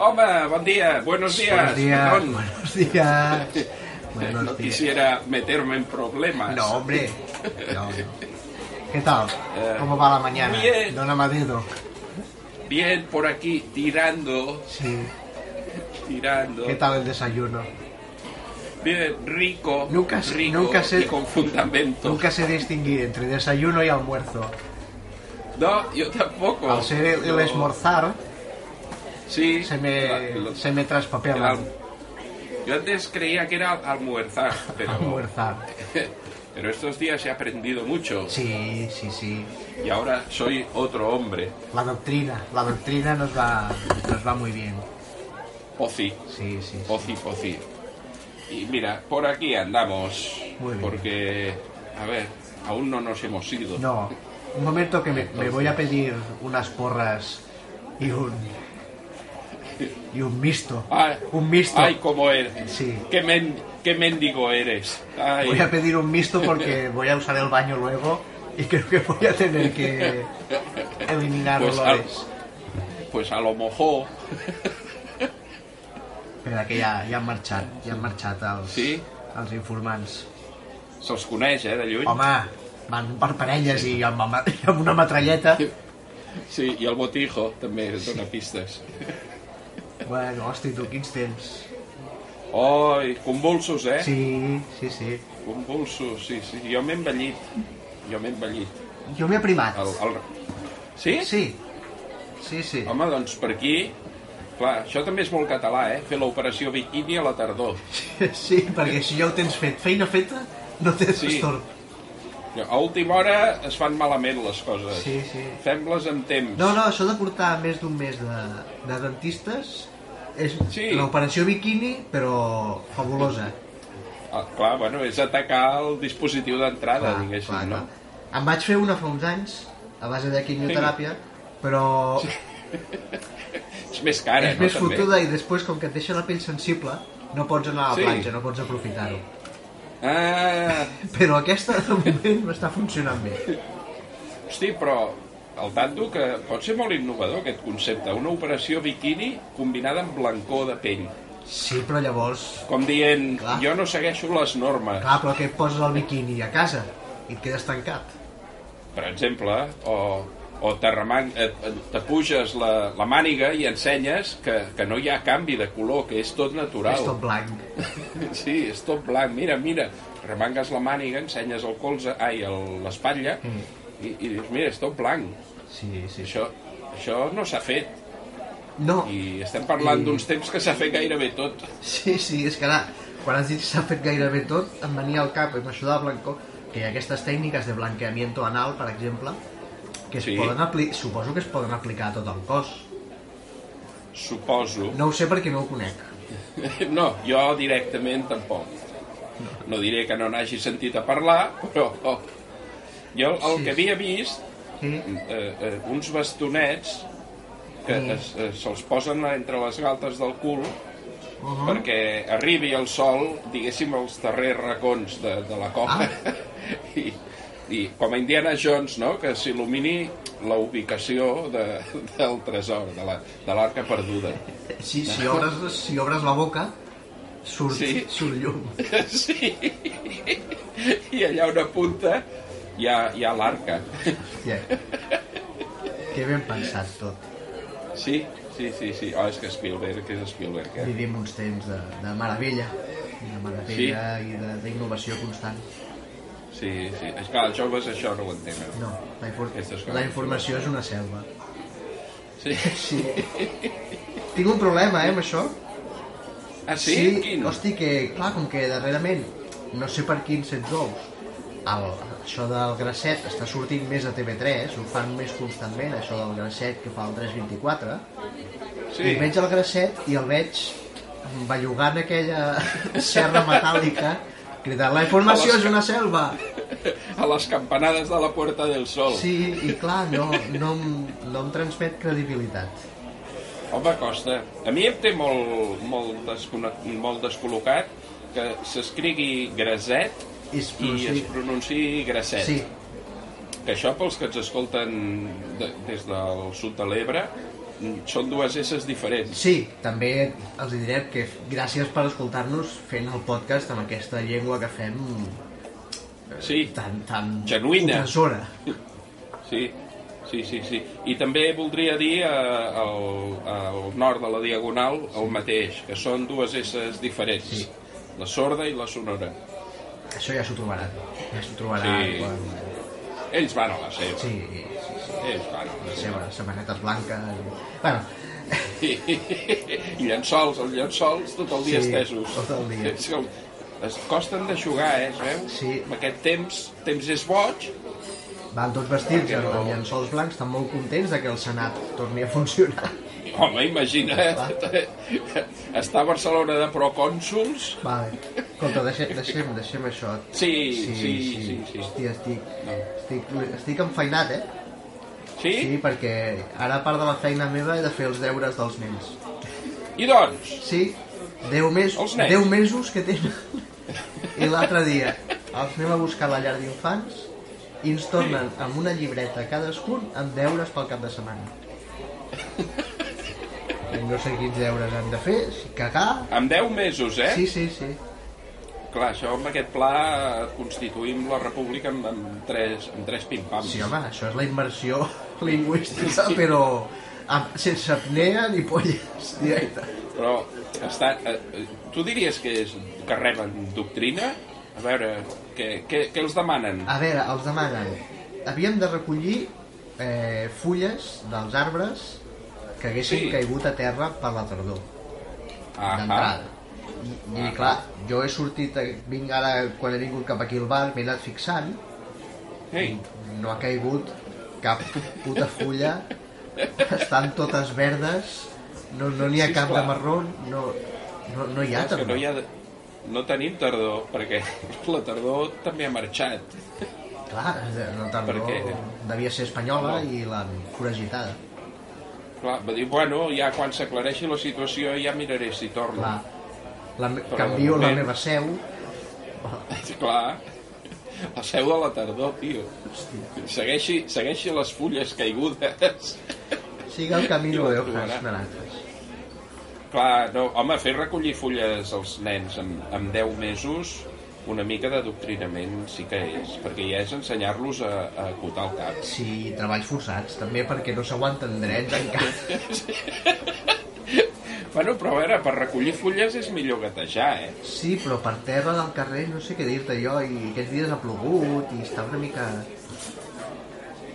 Home, bon dia, buenos días. Buenos días, perdón. buenos días. Buenos No días. quisiera meterme en problemas. No, hombre. No, no. ¿Qué tal? Eh, ¿Cómo va la mañana? bien. Don Amadeo. Bien, por aquí, tirando, Sí. tirando. ¿Qué tal el desayuno? Bien, rico, Nunca rico nunca sé- y con fundamento. Nunca sé distinguir entre desayuno y almuerzo. No, yo tampoco. Al ser el, el esmorzar, Sí. se me, lo- se me el traspapela. al- Yo antes creía que era almuerzar, pero, Almuerzar. pero estos días he aprendido mucho Sí, sí, sí. y ahora soy otro hombre. La doctrina, la doctrina nos va, nos va muy bien. Pozi. Sí, sí. sí. Pozi, pozi. Y mira, por aquí andamos. Muy bien. Porque, a ver, aún no nos hemos ido. No, un momento que me, me voy a pedir unas porras y un y un misto. Ay, Un misto. Ay, cómo eres. Sí. Qué, men- qué mendigo eres. Ay, Voy a pedir un misto porque voy a usar el baño luego y creo que voy a tener que eliminar Pues, olores. pues a lo mejor. Espera, que ja, ja han marxat, ja han marxat els, Sí? els informants. Se'ls coneix, eh, de lluny. Home, van per parelles i amb, amb una metralleta. Sí, i el botijo també dona pistes. Bueno, hosti, tu, quins temps. Oi, convulsos, eh? Sí, sí, sí. Convulsos, sí, sí. Jo m'he envellit. Jo m'he envellit. Jo m'he aprimat. El, el... Sí? Sí, sí, sí. Home, doncs per aquí... Clar, això també és molt català, eh? Fer l'operació biquini a la tardor. Sí, perquè si ja ho tens fet, feina feta, no tens Sí. estorb. A última hora es fan malament les coses. Sí, sí. Fem-les amb temps. No, no, això de portar més d'un mes de, de dentistes és Sí. l'operació biquini, però fabulosa. Ah, clar, bueno, és atacar el dispositiu d'entrada, diguéssim, clar, no? clar. Em vaig fer una fa uns anys, a base de quimioteràpia, però És més cara, és no? més també? fotuda i després, com que et deixa la pell sensible, no pots anar a la Sí. platja, no pots aprofitar-ho. Ah, Però aquesta, de moment, m'està funcionant bé. hosti, però al tanto que pot ser molt innovador aquest concepte. Una operació biquini combinada amb blancor de pell. Sí, però llavors... Com dient, Clar. jo no segueixo les normes, Clar, però que et poses el biquini a casa i et quedes tancat. per exemple, o, o te, remang, eh, te puges la, la màniga i ensenyes que, que no hi ha canvi de color, que és tot natural. És tot blanc. Sí, és tot blanc. Mira, mira, remangues la màniga, ensenyes el colze, ai, el- l'espatlla, Mm. I, i dius, mira, és tot blanc. Sí, sí. Això, això no s'ha fet. No, I estem parlant I- d'uns temps que s'ha fet gairebé tot. sí, sí, és que ara, quan has dit s'ha fet gairebé tot, em venia al cap, amb això de blancor, que hi ha aquestes tècniques de blanqueamiento anal, per exemple, que es Sí. poden apli suposo que es poden aplicar a tot el cos. Suposo. No ho sé perquè no ho conec. No, jo directament tampoc. No diré que no n'hagi sentit a parlar, però oh, jo el Sí. que havia vist, Sí? eh, eh, uns bastonets que Mm. eh, se'ls posen entre les galtes del cul Uh -huh. perquè arribi el sol, diguéssim, als darrers racons de, de la copa Ah. I, i com a Indiana Jones, no?, que s'il·lumini la ubicació de, del tresor, de la- de l'arca perduda. Sí, si obres, si obres la boca, surt, Sí. surt llum. Sí, i allà una punta hi ha, hi ha l'arca. Hòstia. Que ben pensat tot. Sí, sí, sí, sí. Oh, és que Spielberg, que és Spielberg, eh? Vivim uns temps de, de meravella, de meravella i de- d'innovació constant. Sí, sí. És clar, els joves això no ho entenen. No, la, infor la informació és una selva. Sí. Sí. Tinc un problema, eh, amb això. Ah, sí? Quin? Hosti, que, clar, com que darrerament, no sé per quins ets ous, el, això del grasset està sortint més a TV3, ho fan més constantment, això del grasset que fa el 324, Sí. I veig el grasset i el veig bellugant aquella serra metàl·lica cridant la informació és una selva A les campanades de la Puerta del Sol. sí, i clar, no, no, em- no em transmet credibilitat Home, costa. A mi em té molt, molt, descone... molt descol·locat que s'escrigui graset I es i pronunciï- es pronunciï grasset. sí, Que això, pels que ens escolten de, des del sud de l'Ebre, són dues esses diferents. sí, també els direm que gràcies per escoltar-nos fent el podcast amb aquesta llengua que fem Sí, tan, tan Genuïna. opressora sí, sí, sí, sí. I també voldria dir eh, al, al nord de la Diagonal el mateix, que són dues esses diferents. Sí. La sorda i la sonora. Això ja s'ho trobaran ja s'ho trobaran Sí. quan... Ells van a la seva. sí, sí, sí. Ells van a la les seva. seves samarretes blanques bueno, I, i llençols, els llençols tot el dia Sí, estesos. tot el dia. Que es costen de jugar, eh, es veu? Sí. Amb aquest temps, temps és boig. van tots vestits amb, no- llençols blancs estan molt contents de que el Senat torni a funcionar Home, imagina't, estar a Barcelona de procònsuls. vale. escolta, deixem, deixem, deixem això Sí, sí, sí, sí. Hòstia, estic, No. estic, estic enfeinat, eh? Sí? Sí, perquè ara a part de la feina meva he de fer els deures dels nens. I doncs, Sí, 10, mes, Els nens. 10 mesos que tenen. I l'altre dia els anem a buscar a la llar d'infants i ens tornen amb una llibreta cadascun amb deures pel cap de setmana. No sé quins deures han de fer, si cagar... amb 10 mesos, eh? Sí, sí, sí. Clar, això amb aquest pla constituïm la república amb, amb, tres, amb tres pim-pams. Sí, home, això és la immersió lingüística, però amb, sense apnea ni polles directe. Però està, eh, eh, tu diries que, és, que reben doctrina? A veure, què, què, què els demanen? A veure, els demanen... Havíem de recollir eh, fulles dels arbres que haguessin Sí. caigut a terra per la tardor, d'entrada. I, I clar, jo he sortit, eh, vinc ara, quan he vingut cap aquí al bar, m'he anat fixant, Ei, no ha caigut cap puta fulla, estan totes verdes, no no n'hi ha Sí, cap de marró, no, no, no hi ha tardor. no, hi ha, no tenim tardor, perquè la tardor també ha marxat. Clar, la tardor Perquè- devia ser espanyola No. i l'han foragitada. Clar, va dir, bueno, ja quan s'aclareixi la situació ja miraré si torno. Clar. La, Però canvio la moment- meva seu Clar, la seu de la tardor, tio. Segueixi, segueixi les fulles caigudes. siga el Ja de ho hojas naranjas. Clar, no, home, fer recollir fulles als nens amb, amb 10 mesos una mica d'adoctrinament sí que és, perquè ja és ensenyar-los a, a acotar el cap. Sí, treballs forçats, també perquè no s'aguanten drets encara. Bueno, però a veure, per recollir fulles és millor gatejar, eh? Sí, però per terra del carrer no sé què dir-te jo, i aquests dies ha plogut i està una mica...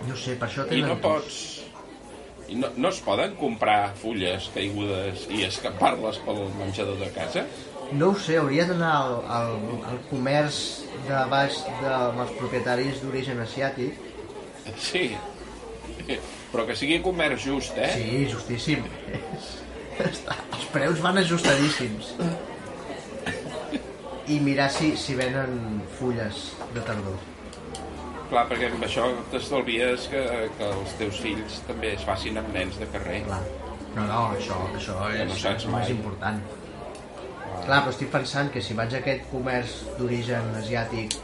No sé, per això I tenen... no pots... I no, no es poden comprar fulles caigudes i escapar-les pel menjador de casa? No ho sé, hauria d'anar al, al, al comerç de baix dels propietaris d'origen asiàtic. Sí. Però que sigui comerç just, eh? Sí, justíssim. Els preus van ajustadíssims. I mirar si, si venen fulles de tardor. Clar, perquè amb això t'estalvies que, que els teus fills també es facin amb nens de carrer. Clar. No, no, això, això és, no és més important. Clar, però estic pensant que si vaig a aquest comerç d'origen asiàtic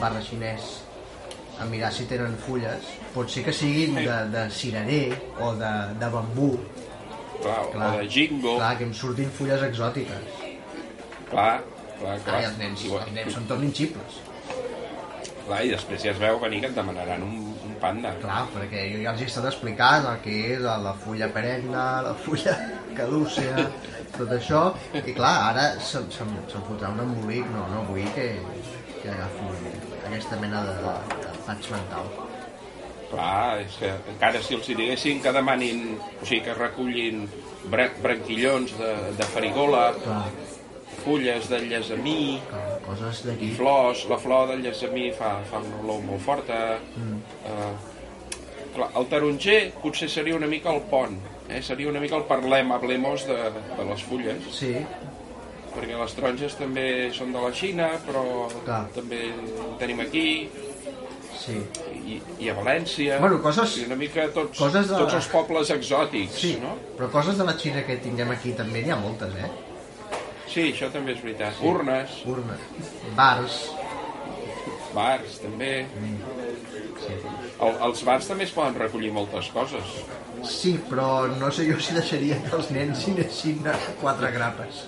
barra xinès a mirar si tenen fulles, pot ser que siguin de, de cirerer o de, de bambú. Clar, Clar, o de jingo. clar, que em surtin fulles exòtiques. Clar, clar, clar. Ai, els nens, els nens són tot inxibles. Clar, i després ja es veu venir que et demanaran un, un panda. Clar, perquè jo ja els he estat explicant el que és la fulla perenne, la fulla cadúcia, tot això, i clar, ara se'm, se'm, se'm fotrà un embolic, no, no vull que, que agafo aquesta mena de, de faig mental. Clar, és que encara si els diguessin que demanin, o sigui, que recullin bra branquillons de, de farigola, Clar, fulles de llesamí, clar coses d'aquí. flors, la flor del llesamí fa, fa una olor molt forta, Mm. eh, clar, el taronger potser seria una mica el pont, eh? seria una mica el parlem, hablemos de, de les fulles, Sí, perquè les taronges també són de la Xina, però Clar. també en tenim aquí, sí. i, i a València, Bueno, coses- i una mica tots, coses de- tots els pobles exòtics, Sí, no? però coses de la Xina que tinguem aquí també n'hi ha moltes, eh? Sí, això també és veritat. Urnes, Urnes, bars, bars, també... sí. El, els bars també es poden recollir moltes coses. Sí, però no sé jo si deixaria que els nens hi anessin quatre grapes.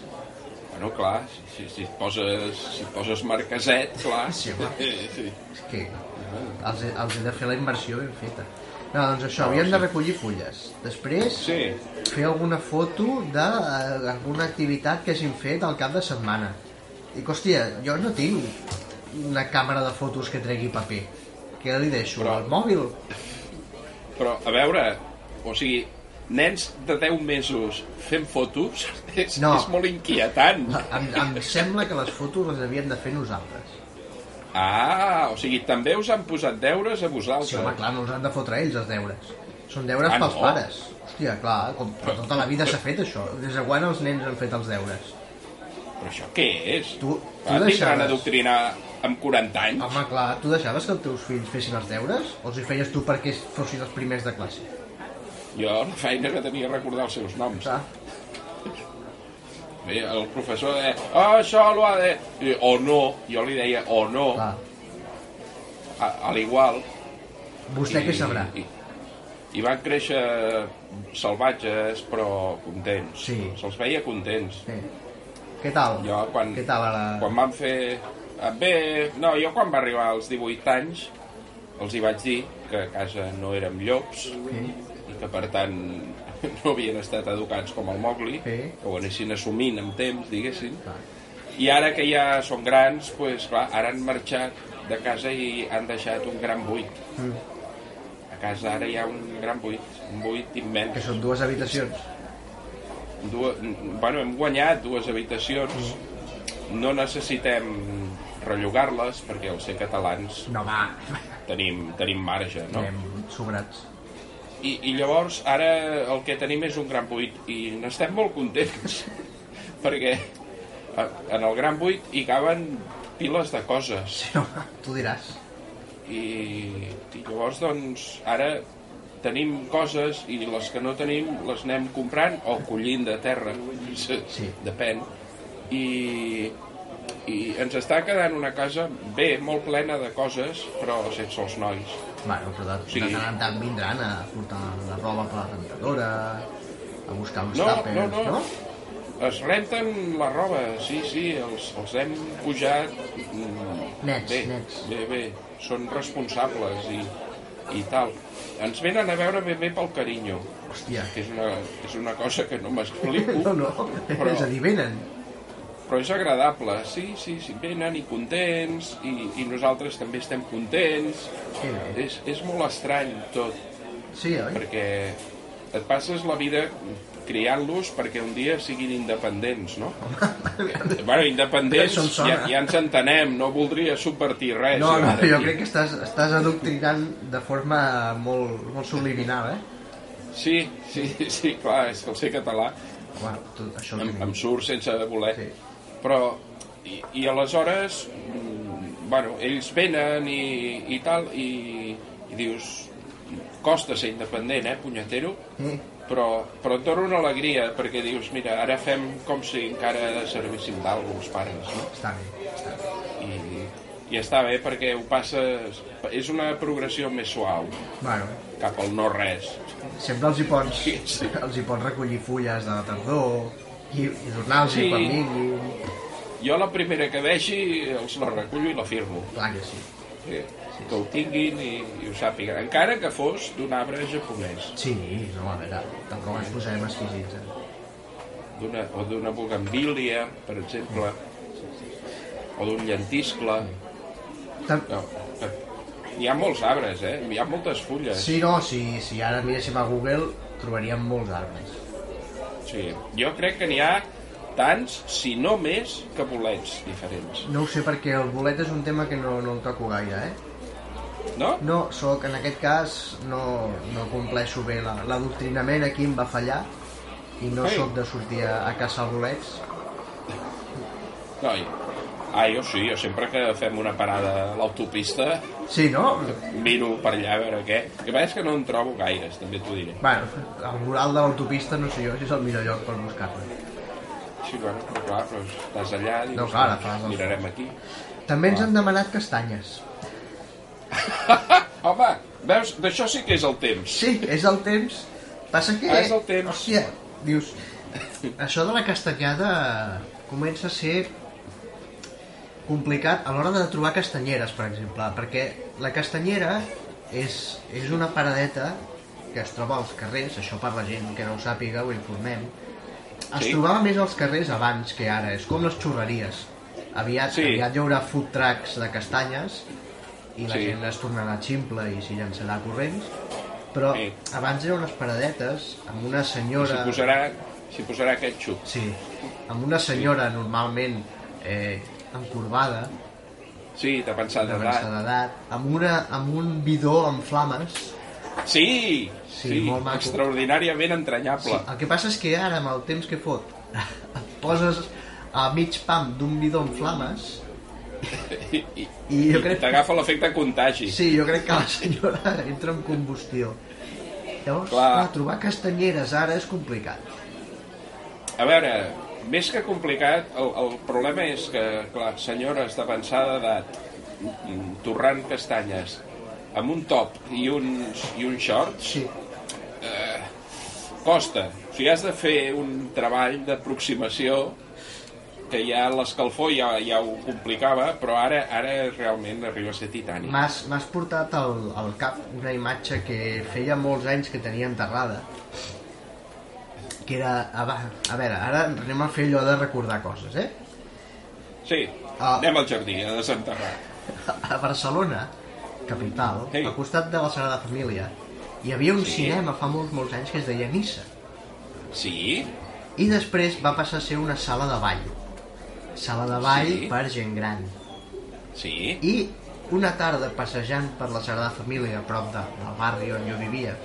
Bueno, clar, si, si, si, et poses, si et poses marqueset, clar. Sí, home. sí. És que els he, els he de fer la inversió ben feta. No, doncs això, havíem de recollir fulles. Després, Sí, fer alguna foto d'alguna activitat que hagin fet al cap de setmana. I, hòstia, jo no tinc una càmera de fotos que tregui paper. Què li deixo? Però- El mòbil? però a veure, o sigui, nens de 10 mesos fent fotos és, No. és molt inquietant. Em, em sembla que les fotos les havíem de fer nosaltres. Ah, o sigui, també us han posat deures a Sí, vosaltres. home, clar, no els han de fotre ells, els deures. Són deures Ah, pels no? pares. Hòstia, clar, com per tota la vida s'ha fet això. Des de quan els nens han fet els deures? Però això què és? Tu- tu Ah, deixaves- adoctrinar amb 40 anys? Home, clar, tu deixaves que els teus fills fessin els deures? O els hi feies tu perquè fossin els primers de classe? Jo la feina que tenia recordar els seus noms. Clar. Bé, el professor deia, ah, això l'ho ha de... I, o no, jo li deia, o no, clar. a, a l'igual. Vostè què sabrà? I, I van créixer salvatges, però contents. Sí. Se'ls veia contents. Sí. Què tal? Jo, quan, Què tal ara? quan van fer... ah, Bé, no, jo quan va arribar als 18 anys els hi vaig dir que a casa no érem llops Sí. i que per tant no havien estat educats com el Mowgli, Sí. que ho anessin assumint amb temps, diguéssim. Clar. I ara que ja són grans, pues, clar, ara han marxat de casa i han deixat un gran buit. Mm. A casa ara hi ha un gran buit, un buit immens. Que són dues habitacions. Dues, bueno, hem guanyat dues habitacions, no necessitem rellogar-les perquè al ser catalans No, va, tenim, tenim marge, no? anem sobrats. I, I llavors ara el que tenim és un gran buit i n'estem molt contents perquè en el gran buit hi caben piles de coses Sí, no, tu diràs. i, i llavors doncs ara tenim coses i les que no tenim les anem comprant o collint de terra. Sí. depèn i, i ens està quedant una casa bé, molt plena de coses però sense els nois Bueno, però de, Sí. de tant en tant vindran a portar la roba per la rentadora, a buscar uns No, tàpers, no, no? no. Es renten la roba, sí, sí, els, els hem pujat... Nets, bé, nets. Bé, bé, són responsables i, i tal. Ens venen a veure ben bé pel carinyo, Hòstia, que és una, és una cosa que no m'explico, no, no, Però- és a dir, venen. Però és agradable. Sí, sí, sí, venen i contents, i, i nosaltres també estem contents. Que bé. És, és molt estrany tot, Sí, oi? perquè et passes la vida criant-los perquè un dia siguin independents, no? bueno, independents, ja, ja ens entenem, no voldria subvertir res. No, no, jo crec que estàs, estàs adoctrinant de forma molt, molt subliminal, eh? Sí, sí, sí, clar, és que el ser català Home, tu, això em, em surt sense voler. Sí. Però, i, i aleshores, mm, bueno, ells venen i, i tal, i, i dius, costa ser independent, eh, punyetero, Sí. però, però et dona una alegria, perquè dius, mira, ara fem com si encara servéssim d'algú els pares, no? Està bé, està bé. I, i està bé perquè ho passes... És una progressió més suau Bueno, cap al no-res. sempre els hi pots, Sí, sí. els hi pots recollir fulles de la tardor i, i donar-los Sí. quan vinguin. Jo la primera que vegi els la recullo i la firmo. Clar que sí. Que, que ho tinguin i, i ho sàpiguen. Encara que fos d'un arbre japonès, Sí, no, a veure, tampoc ens posarem exquisits. Eh? d'una o d'una bugambília, per exemple, o d'un llentiscle. Tam No, que- hi ha molts arbres, eh? Hi ha moltes fulles. sí, no, si, si ara miréssim a Google trobaríem molts arbres. Sí. Jo crec que n'hi ha tants, si no més, que bolets diferents. No ho sé perquè el bolet és un tema que no, no el toco gaire, eh? No? No, soc, en aquest cas, no, no compleixo bé la- l'adoctrinament, aquí em va fallar, i no Ei. sóc de sortir a, a caçar bolets. No, i- ah, jo sí, jo sempre que fem una parada a l'autopista Sí, no? miro per allà a veure què. El que passa és que no en trobo gaires, també t'ho diré. Bueno, el mural de l'autopista no sé jo si és el millor lloc per buscar-lo. Sí, bueno, però clar, però estàs allà i No, clar, fas els- mirarem aquí. També ens han demanat castanyes. Home, veus, d'això sí que és el temps. Sí, és el temps. Passa que... Ah, és el temps. Hòstia, dius... Això de la castanyada comença a ser complicat a l'hora de trobar castanyeres, per exemple, perquè la castanyera és, és una paradeta que es troba als carrers, això per la gent que no ho sàpiga, ho informem. Es Sí. trobava més als carrers abans que ara, és com les xurreries. Aviat, Sí. aviat hi haurà food trucks de castanyes i la Sí. gent es tornarà ximple i s'hi llançarà corrents, però Sí. abans eren unes paradetes amb una senyora... posarà, s'hi posarà ketchup. Sí, amb una senyora normalment eh, encorbada, Sí, de pensar d'avançada d'edat. amb, una, amb un bidó amb flames. Sí, Sí, sí, molt maco. extraordinàriament entranyable. El que passa és que ara, amb el temps que fot, et poses a mig pam d'un bidó amb flames I, i, i jo i crec, t'agafa l'efecte contagi. sí, jo crec que la senyora entra en combustió. Llavors, Clar. clar, trobar castanyeres ara és complicat. A veure, més que complicat, el, el problema és que, clar, senyores d'avançada edat, torrant castanyes, amb un top i uns, i uns shorts, Sí, costa. O sigui, has de fer un treball d'aproximació que ja l'escalfor ja, ja ho complicava, però ara ara realment arriba a ser titànic. M'has portat al, al cap una imatge que feia molts anys que tenia enterrada que era... A, va- a veure, ara anem a fer allò de recordar coses, eh? Sí, Ah. anem al jardí a desenterrar. A Barcelona, capital, Ei. al costat de la Sagrada Família, hi havia un Sí. cinema fa molts, molts anys que es deia Nissa. Sí? I després va passar a ser una sala de ball. Sala de ball Sí. per gent gran. Sí? I una tarda passejant per la Sagrada Família a prop de, del barri on jo vivia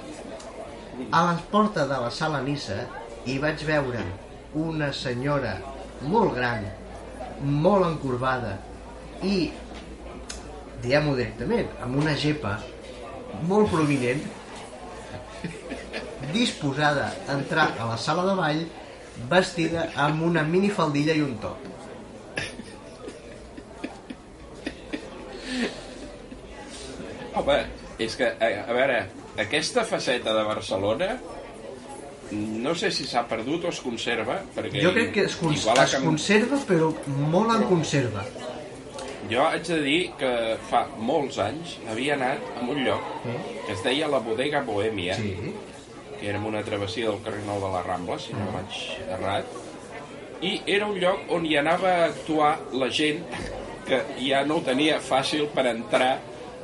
a les portes de la sala Nissa hi vaig veure una senyora molt gran molt encorbada i diguem-ho directament amb una gepa molt prominent disposada a entrar a la sala de ball vestida amb una minifaldilla i un top. Home, és que, a, a veure, aquesta faceta de Barcelona no sé si s'ha perdut o es conserva, perquè... jo crec que es, cons igual es conserva però molt en conserva. Jo haig de dir que fa molts anys havia anat a un lloc que es deia la Bodega Bohèmia, sí. que era una travessia del carrer Nou de la Rambla, si no vaig errat, i era un lloc on hi anava a actuar la gent que ja no ho tenia fàcil per entrar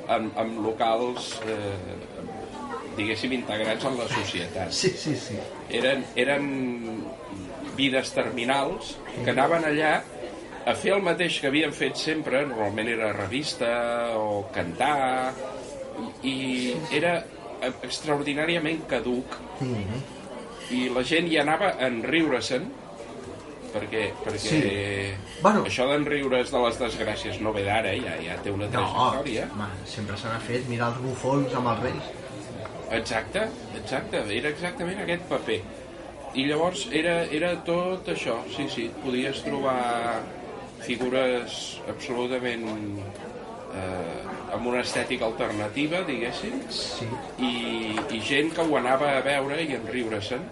en, en locals, eh, diguéssim, integrats en la societat. sí, sí, sí Eren, eren vides terminals que anaven allà a fer el mateix que havien fet sempre, normalment era revista o cantar, i, era extraordinàriament caduc mm. i la gent hi anava a enriure-se'n perquè, perquè Sí. Bueno. això d'enriure's de les desgràcies no ve d'ara, ja, ja té una no, trajectòria. home, sempre se n'ha fet mirar els bufons amb els reis Exacte, exacte, era exactament aquest paper. I llavors era, era tot això, sí, sí, podies trobar figures absolutament eh, amb una estètica alternativa, diguéssim, sí. i, i gent que ho anava a veure i enriure-se'n.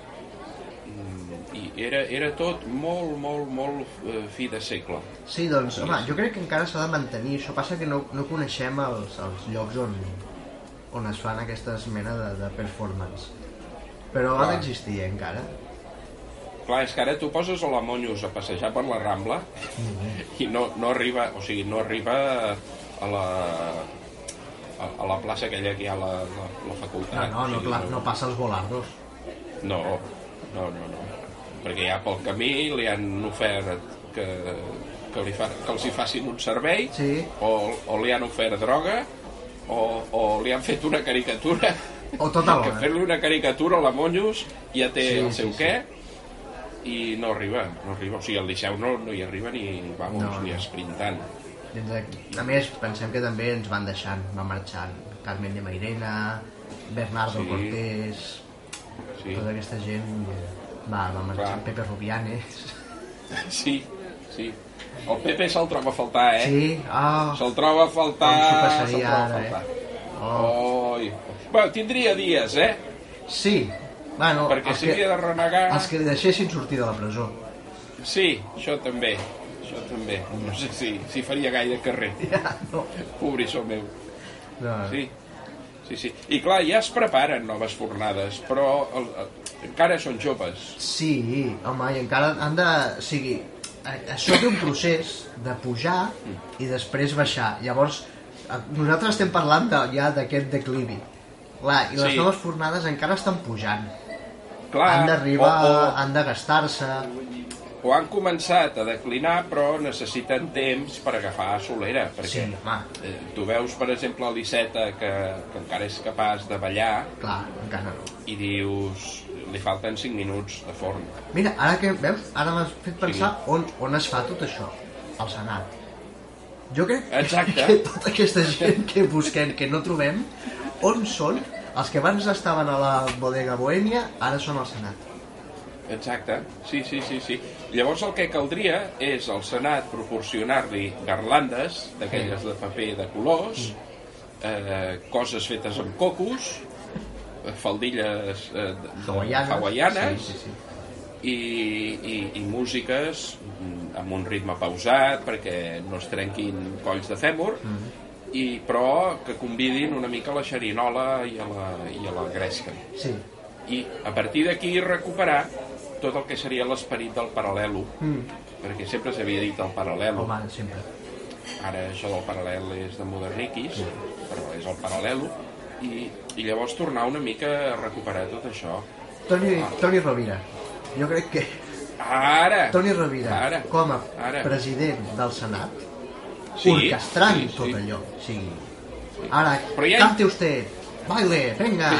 Mm, I era, era tot molt, molt, molt eh, fi de segle. Sí, doncs, home, jo crec que encara s'ha de mantenir. Això passa que no, no coneixem els, els llocs on, on es fan aquestes mena de, de performance. Però ha Clar. d'existir eh, encara. Clar, és que ara tu poses a la Monyos a passejar per la Rambla i no, no arriba, o sigui, no arriba a la, a, a la plaça aquella que hi ha la, la, la No, facultat. no, no, O sigui, clar, no passa els volardos. No, no, no, no. Perquè ja pel camí li han ofert que, que, li fa, que els hi facin un servei Sí. o, o li han ofert droga o, o li han fet una caricatura O tot alhora. que fer-li una caricatura a la Monyos ja té Sí, el sí, seu sí. què i no arriba, no arriba. O sigui, el Liceu no, no hi arriba ni, vamos, No, ni esprintant. A més, pensem que també ens van deixant, van marxant Carmen de Mairena, Bernardo Sí. Cortés, Sí, tota aquesta gent va, va marxar, Clar. Pepe Rubianes. sí, sí. El Pepe se'l troba a faltar, eh? Sí, ah, Se'l troba a faltar, Com s'ho passaria troba a ara, eh? faltar. oh. Oi. Bueno, tindria dies, eh? sí. Bueno, Perquè els si havia que, de renegar... els que li deixessin sortir de la presó. Sí, això també. Això també. No sé si, si faria gaire carrer. Ja, no. Pobrissó meu. no. Sí, sí, sí. I clar, ja es preparen noves fornades, però el, el, encara són joves. Sí, home, i encara han de... O sigui, això té un procés de pujar i després baixar. Llavors, eh, nosaltres estem parlant de, ja d'aquest declivi. Clar, i les Sí. noves fornades encara estan pujant. Clar, han d'arribar, o, o, han de gastar-se... o han començat a declinar, però necessiten temps per agafar solera, perquè Sí, home, eh, tu veus, per exemple, l'Iceta, que, que encara és capaç de ballar, clar, encara no. i dius, li falten 5 minuts de forn. Mira, ara que veus, ara m'has fet pensar on, on es fa tot això, al Senat. Jo crec Exacte. que tota aquesta gent que busquem, que no trobem, on són? Els que abans estaven a la bodega Bohèmia, ara són al Senat. Exacte, sí, sí, sí, sí. Llavors el que caldria és al Senat proporcionar-li garlandes, d'aquelles de paper de colors, eh, coses fetes amb cocos, faldilles eh, Hawaianes. hawaianes Sí, sí, sí. i, i, i músiques mm, amb un ritme pausat perquè no es trenquin colls de fèmur i, però que convidin una mica a la xerinola i a la, i a la gresca Sí. i a partir d'aquí recuperar tot el que seria l'esperit del paral·lelo Mm. perquè sempre s'havia dit el paral·lelo Home, sempre. ara això del paral·lel és de moderniquis però és el paral·lelo i, i llavors tornar una mica a recuperar tot això Toni, Toni Rovira. Jo crec que ara Toni Rovira, Ara. com a Ara. president del Senat, Sí, orquestrant sí, tot sí. allò. Sí. Ara, Però ha- cante usted, baile, venga,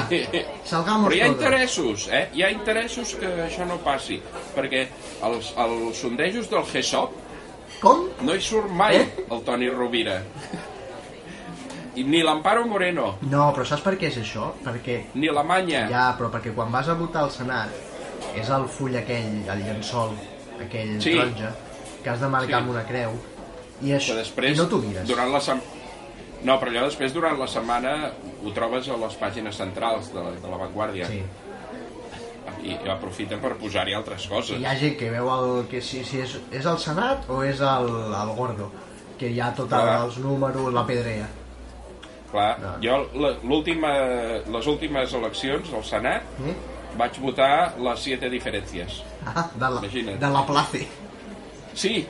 salgamos Però hi ha todos. interessos, eh? Hi ha interessos que això no passi, perquè els, els sondejos del GESOP Com? no hi surt mai Eh? el Toni Rovira. I ni l'Amparo Moreno, No, però saps per què és això? Perquè, ni la Manya. ja, però perquè quan vas a votar al Senat és el full aquell, el llençol, aquell Sí. taronja, que has de marcar Sí. amb una creu, i, això, que després, i no t'ho mires. durant la sem... No, però allò després, durant la setmana, ho trobes a les pàgines centrals de, de la Vanguardia. Sí. I, aprofiten per posar-hi altres coses. Hi ha gent que veu el, que si, si és, és el Senat o és el, el Gordo, que hi ha tots els números, la pedrea. Clar, No. jo la- l'última, les últimes eleccions al Senat Eh? vaig votar les siete diferències. Ah, de, la, Imagina't. de la Place. Sí,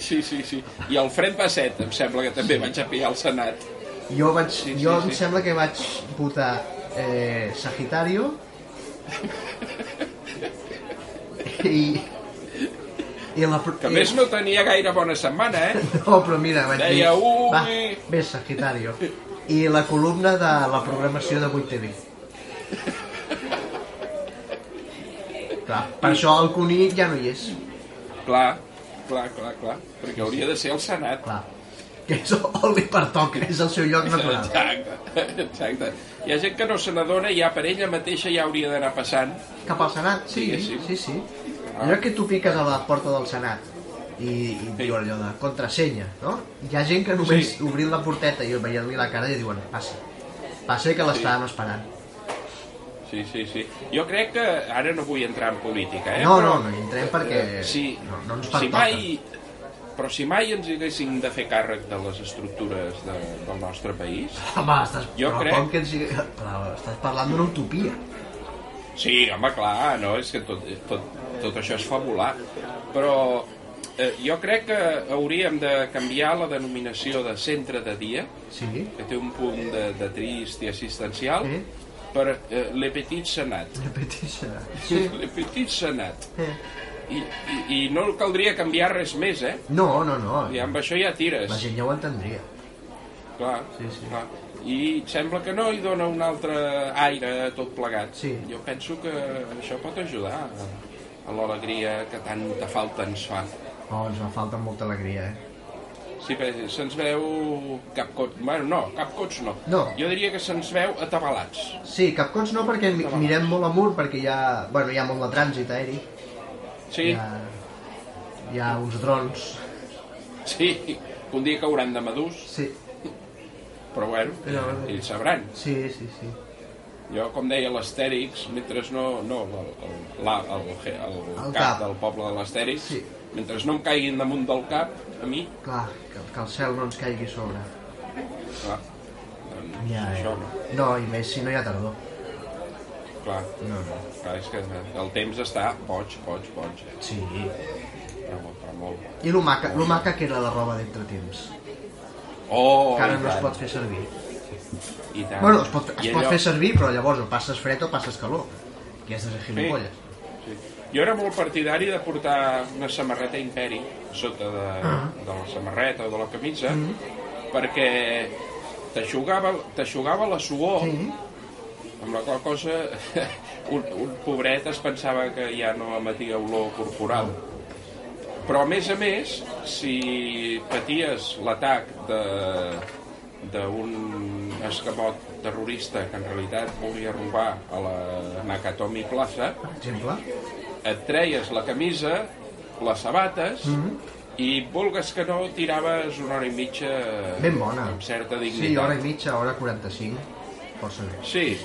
sí, sí, sí. I el Fred Basset, em sembla que també vaig a pillar al Senat. Jo, vaig, Sí, jo sí, em sí. sembla que vaig votar eh, Sagitario i, i la... Que més no tenia gaire bona setmana, eh? No, però mira, vaig Deia, dir... Va, ves, Sagitario. I la columna de la programació de 8TV. Clar, per això el Cuní ja no hi és. Clar, clar, clar, clar. Perquè hauria de ser al Senat. Clar. Que és on li pertoca, és el seu lloc natural. Exacte, exacte. Hi ha gent que no se n'adona i ja per ella mateixa ja hauria d'anar passant. Cap al Senat? Sí, Diguéssim. sí, sí. Allò que tu piques a la porta del Senat i, i et diu allò de contrasenya, no? Hi ha gent que només Sí. obrint la porteta i veient-li la cara i diuen passa, passa que l'estàvem esperant. Sí, sí, sí. Jo crec que ara no vull entrar en política, eh? No, però, no, no hi entrem perquè eh, si, no, no ens si pertoca. mai, però si mai ens haguéssim de fer càrrec de les estructures de, del nostre país... Home, estàs, Jo però crec- com que ens... però estàs parlant d'una utopia. Sí, home, clar, no, és que tot, tot, tot això és fabular. Però eh, jo crec que hauríem de canviar la denominació de centre de dia, Sí, que té un punt de, de trist i assistencial, Eh? per eh, Le Petit Senat. repeteix. Sí. Le Petit Senat. Eh. I, i, I no caldria canviar res més, eh? No, no, no. I amb això ja tires. La gent ja ho entendria. Clar, Sí, sí. clar. i sembla que no, i dona un altre aire a tot plegat. Sí. Jo penso que això pot ajudar a l'alegria que tanta falta ens fa. Oh, ens fa falta molta alegria, eh? Sí, bé, se'ns veu capcots... Bueno, no, capcots no. No. Jo diria que se'ns veu atabalats. Sí, capcons no perquè mi- mirem molt amunt perquè hi ha, bueno, hi ha molt de trànsit aeri. Sí, Hi ha, hi ha uns drons. sí, un dia cauran de madús, Sí, però bueno, Ja, ells sabran. sí, sí, sí. Jo, com deia l'Astèrix, mentre no... no el, el, la, el, el, el, El cap, cap. del poble de l'Astèrix, Sí. Mentre no em caiguin damunt del cap, a mi, Clar, que, que el cel no ens caigui sobre. clar, doncs Ja, això no. No, i més si no hi ha tardor. Clar, No, no. clar, és que el temps està boig, boig, boig, eh? Sí. però, però molt. I lo maca, lo maca que era la roba d'entretemps. Oh, Que ara no es pot fer servir. i tant. Bueno, es pot, es I pot allò- fer servir, però llavors o passes fred o passes calor. Aquestes gilipolles. Sí. Jo era molt partidari de portar una samarreta Imperi sota de, Ah. de la samarreta o de la camisa Mm. perquè t'aixugava la suor Sí. amb la qual cosa un, un pobret es pensava que ja no emetia olor corporal però a més a més si paties l'atac de d'un escamot terrorista que en realitat volia robar a la Nakatomi Plaza Per exemple. Et treies la camisa, les sabates Mhm. i vulgues que no tiraves una hora i mitja Ben bona. amb certa Sí, dignitat. hora i mitja, hora 45. Força bé. Sí,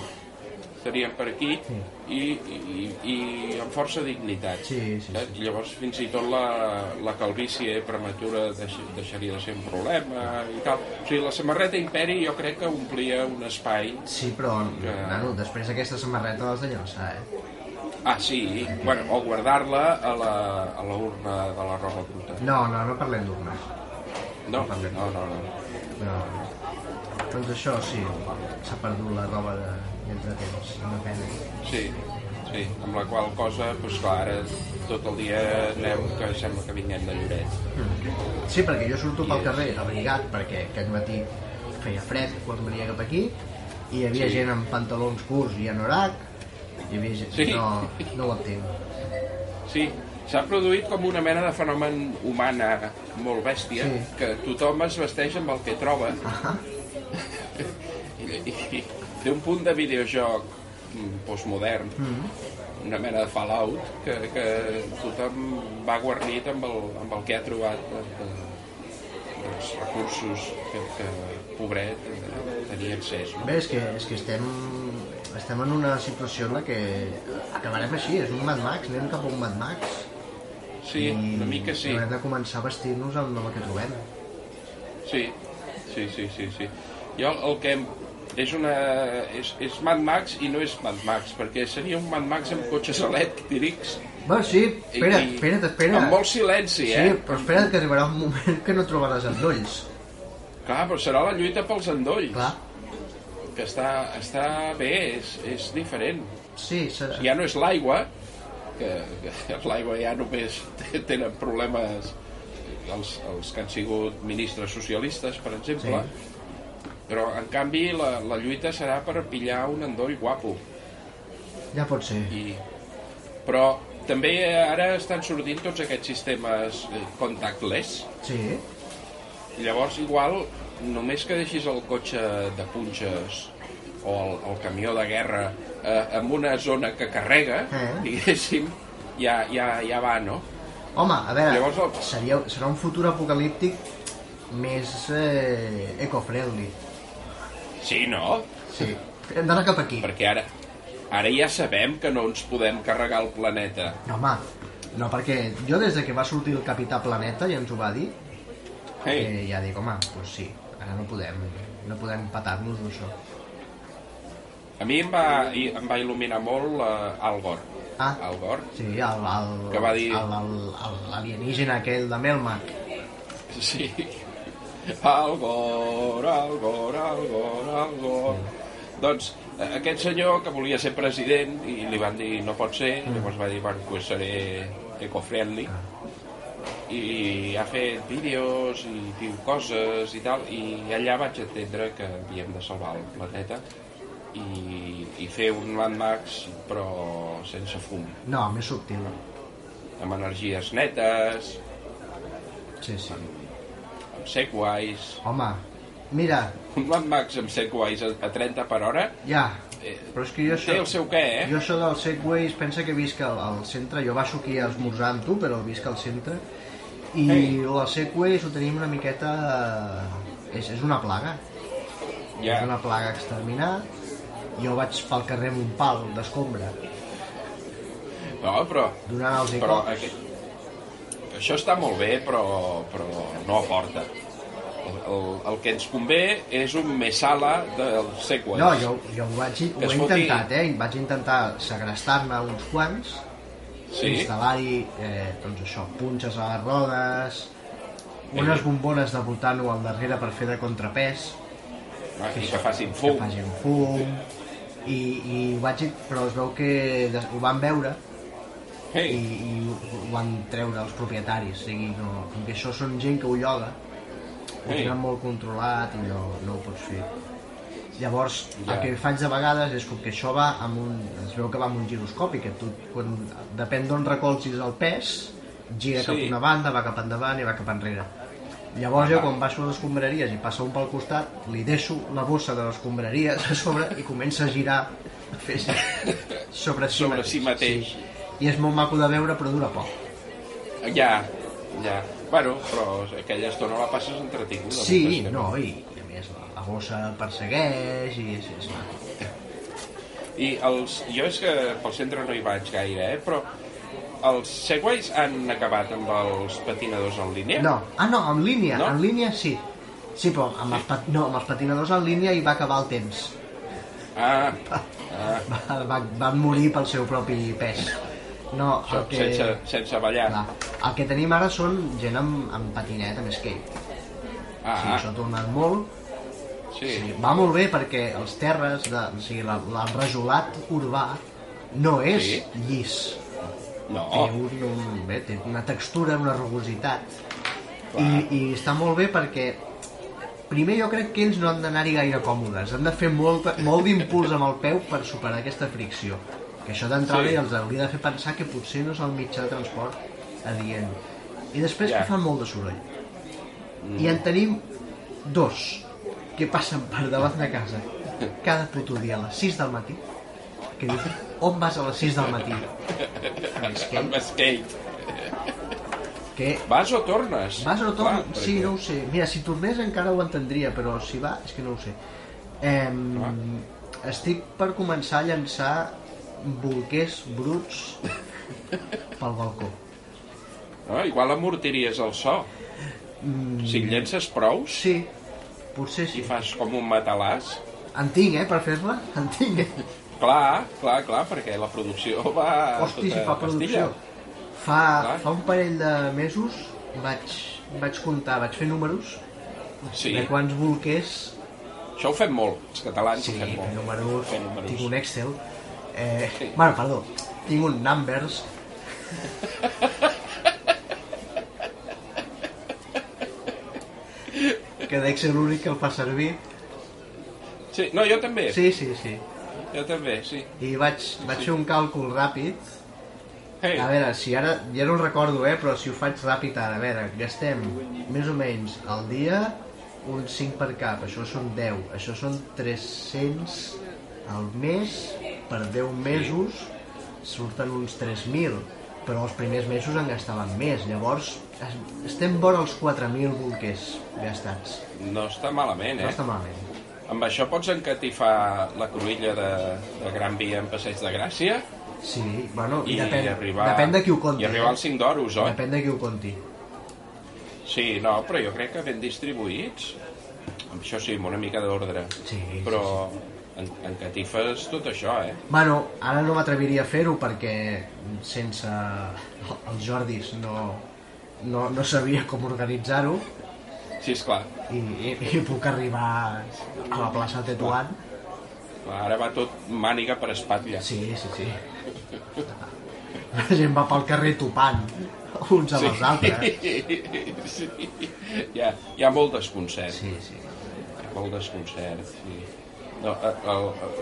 estaríem per aquí Sí. i, i, i amb força dignitat. Sí, sí, Saps? sí. Llavors fins i tot la, la calvície prematura deix, deixaria de ser un problema i tal. O sigui, la samarreta Imperi jo crec que omplia un espai Sí, però, Que- nano, després aquesta samarreta l'has de llançar, eh? Ah, sí, bueno, o guardar-la a la, a la urna de la roba bruta. No, no, no parlem d'urnes. No, parlem. no, no, no. No. Doncs això, sí, s'ha perdut la roba de- d'entretemps, una pena. Sí, sí, amb la qual cosa, doncs clar, ara tot el dia anem que sembla que vinguem de Lloret. Sí, perquè jo surto pel carrer abrigat, perquè aquest matí feia fred quan venia cap aquí, i hi havia Sí. gent amb pantalons curts i anorac, gent... Sí. No, no ho entenc. Sí, s'ha produït com una mena de fenomen humana molt bèstia, Sí. que tothom es vesteix amb el que troba Ah, i, i, i té un punt de videojoc mm, postmodern, una mena de Fallout, que, que tothom va guarnit amb el, amb el que ha trobat de, de, dels recursos que, que pobret eh, tenia accés. No? Bé, és que, és que estem, estem en una situació en la que acabarem així, és un Mad Max, anem cap a un Mad Max. Sí, una mica sí. Haurem de començar a vestir-nos amb el que trobem. Sí, sí, sí, sí, sí. Jo el que és una... És, és Mad Max i no és Mad Max, perquè seria un Mad Max amb cotxes elèctrics Bueno, sí, i, espera't, i espera't, espera't. amb molt silenci, Sí, eh? però espera't que arribarà un moment que no trobaràs endolls. Clar, però serà la lluita pels endolls, Clar, que està, està bé, és, és diferent. sí, serà... Ja no és l'aigua, que, que l'aigua ja només tenen problemes els, els que han sigut ministres socialistes, per exemple, però en canvi la, la lluita serà per pillar un endoll guapo. ja pot ser. I... Però també ara estan sortint tots aquests sistemes eh, contactless. Sí, Llavors, igual, només que deixis el cotxe de punxes o el, el camió de guerra eh, en una zona que carrega, Eh. diguéssim, ja, ja, ja va, no? Home, a veure, Llavors el- seria, serà un futur apocalíptic més eh, eco-friendly. Sí, no? Sí, hem d'anar cap aquí. Perquè ara, ara ja sabem que no ens podem carregar el planeta. No, home, no, perquè jo des de que va sortir el Capità Planeta i ens ho va dir, Hey, eh, ja dic, home, doncs sí, ara no podem, no podem patar-nos d'això. a mi em va, em va il·luminar molt uh, Al Gore. Ah. Al Gore, Sí, el, el, Que va dir- l'alienígena aquell de Melmac. Sí. Al Gore, al Gore, al Gore, al Gore. Doncs eh, aquest senyor que volia ser president i li van dir no pot ser, llavors va dir, bueno, pues seré eco-friendly. I ha fet vídeos i diu coses i tal i allà vaig entendre que havíem de salvar el planeta i, i fer un Mad Max però sense fum. No, més subtil. amb energies netes. Sí, sí. amb segways Home, mira, un Mad Max amb segways a, a 30 per hora? Ja, eh, però és que jo això... el seu què, eh? Jo això dels segways, pensa que visc al, al centre, jo baixo aquí a esmorzar amb tu, però visc al centre, i Ei. els segways ho tenim una miqueta... És, és una plaga, ja, és una plaga a exterminar. Jo vaig pel carrer amb un pal d'escombra, no, però donant-los però cops. aquest, això està molt bé però, però no aporta el, el, el que ens convé és un mesala del segways No, jo, jo ho, vaig, ho he foti- intentat, eh? Vaig intentar segrestar-ne uns quants, sí? instal·lar-hi, eh, doncs això, punxes a les rodes, unes bombones de butano al darrere per fer de contrapès, Ah, i que facin que fum facin fum, i, i ho vaig, però es veu que ho van veure i, Ei, i ho van treure els propietaris, o sigui, no, com que això són gent que ho lloga, ho Ei. tenen molt controlat i no, no ho pots fer. Llavors, Ja. el que faig de vegades és com que això va amb un... es veu que va amb un giroscopi, que tu, quan, depèn d'on recolzis el pes, gira Sí. cap a una banda, va cap endavant i va cap enrere. Llavors jo quan baixo les escombraries i passa un pel costat, li deixo la bossa de les escombraries a sobre i comença a girar a fer sobre si, Sobre si mateix. Sí. I és molt maco de veure però dura poc. ja, ja bueno, però aquella estona la passes entretinguda Sí, no, i, i a més la, la bossa el persegueix i és, és maco. i els, jo és que pel centre no hi vaig gaire eh, però els segways han acabat amb els patinadors en línia? No, ah no, en línia, No? en línia sí. Sí, però amb, els, pat... no, amb els patinadors en línia hi va acabar el temps. ah, ah Va, va, van morir pel seu propi pes. No, el que... sense, sense ballar Clar, el que tenim ara són gent amb, amb patinet, amb skate. ah, Sí, això ha tornat molt. Sí, Sí, va molt bé perquè els terres, de, o sigui, la, la, el rajolat urbà no és Sí. llis. no Té, un, un, bé, té una textura, una rugositat. Clar. I, I està molt bé perquè primer jo crec que ells no han d'anar-hi gaire còmodes, han de fer molt, molt d'impuls amb el peu per superar aquesta fricció. Que això d'entrada Sí. els hauria de fer pensar que potser no és el mitjà de transport adient. I després Ja. que fan molt de soroll. I en tenim dos que passen per davant de casa cada puto dia a les 6 del matí que dius, on vas a les 6 del matí? És que, amb skate que vas o tornes? Vas o Clar, tornes? Sí, perquè- no ho sé. Mira, si tornés encara ho entendria, però si va, és que no ho sé. Eh, estic per començar a llançar bolquers bruts pel balcó. no, igual amortiries el so si en llences prous Sí, potser i sí. fas com un matalàs En tinc, eh, per fer-la? En tinc, eh? clar, clar, clar, perquè la producció va Hosti, si fa pastilla. producció. Fa, Clar. fa un parell de mesos vaig, vaig comptar, vaig fer números sí, de quants bolquers això ho fem molt els catalans Sí, ho fem molt números, Fer números. tinc un Excel. Eh, Sí. Bueno, perdó, tinc un Numbers. que d'Excel l'únic que el fa servir. sí, no, jo també. Sí, sí, sí. jo també, sí. I vaig, vaig fer un càlcul ràpid. hey, A veure, si ara, ja no ho recordo, eh, però si ho faig ràpid ara, a veure, gastem més o menys al dia uns 5 per cap, això són 10, això són 300 al mes, per 10 mesos. Surten uns 3.000, però els primers mesos en gastaven més, llavors estem vora els 4.000 bolquers gastats, no està malament, no eh? està malament. amb això pots encatifar la cruïlla de, de Gran Via en Passeig de Gràcia Sí, bueno, i, i, depèn, arribar depèn de qui ho conti. i arribar eh? als 5 d'oros, oi? Depèn de qui ho conti. Sí, no, però jo crec que ben distribuïts, amb això sí, amb una mica d'ordre. Sí, Però en, en catifes tot això, eh? Bueno, ara no m'atreviria a fer-ho perquè sense els Jordis no, no, no sabia com organitzar-ho Sí, esclar. i, i, i puc arribar a la plaça Tetuan. Ara va tot màniga per espatlla. Sí, sí, sí. La gent va pel carrer topant uns amb els altres. sí. Hi, ha, hi ha molt desconcert. Sí, sí. Molt desconcert, sí. No, a, a,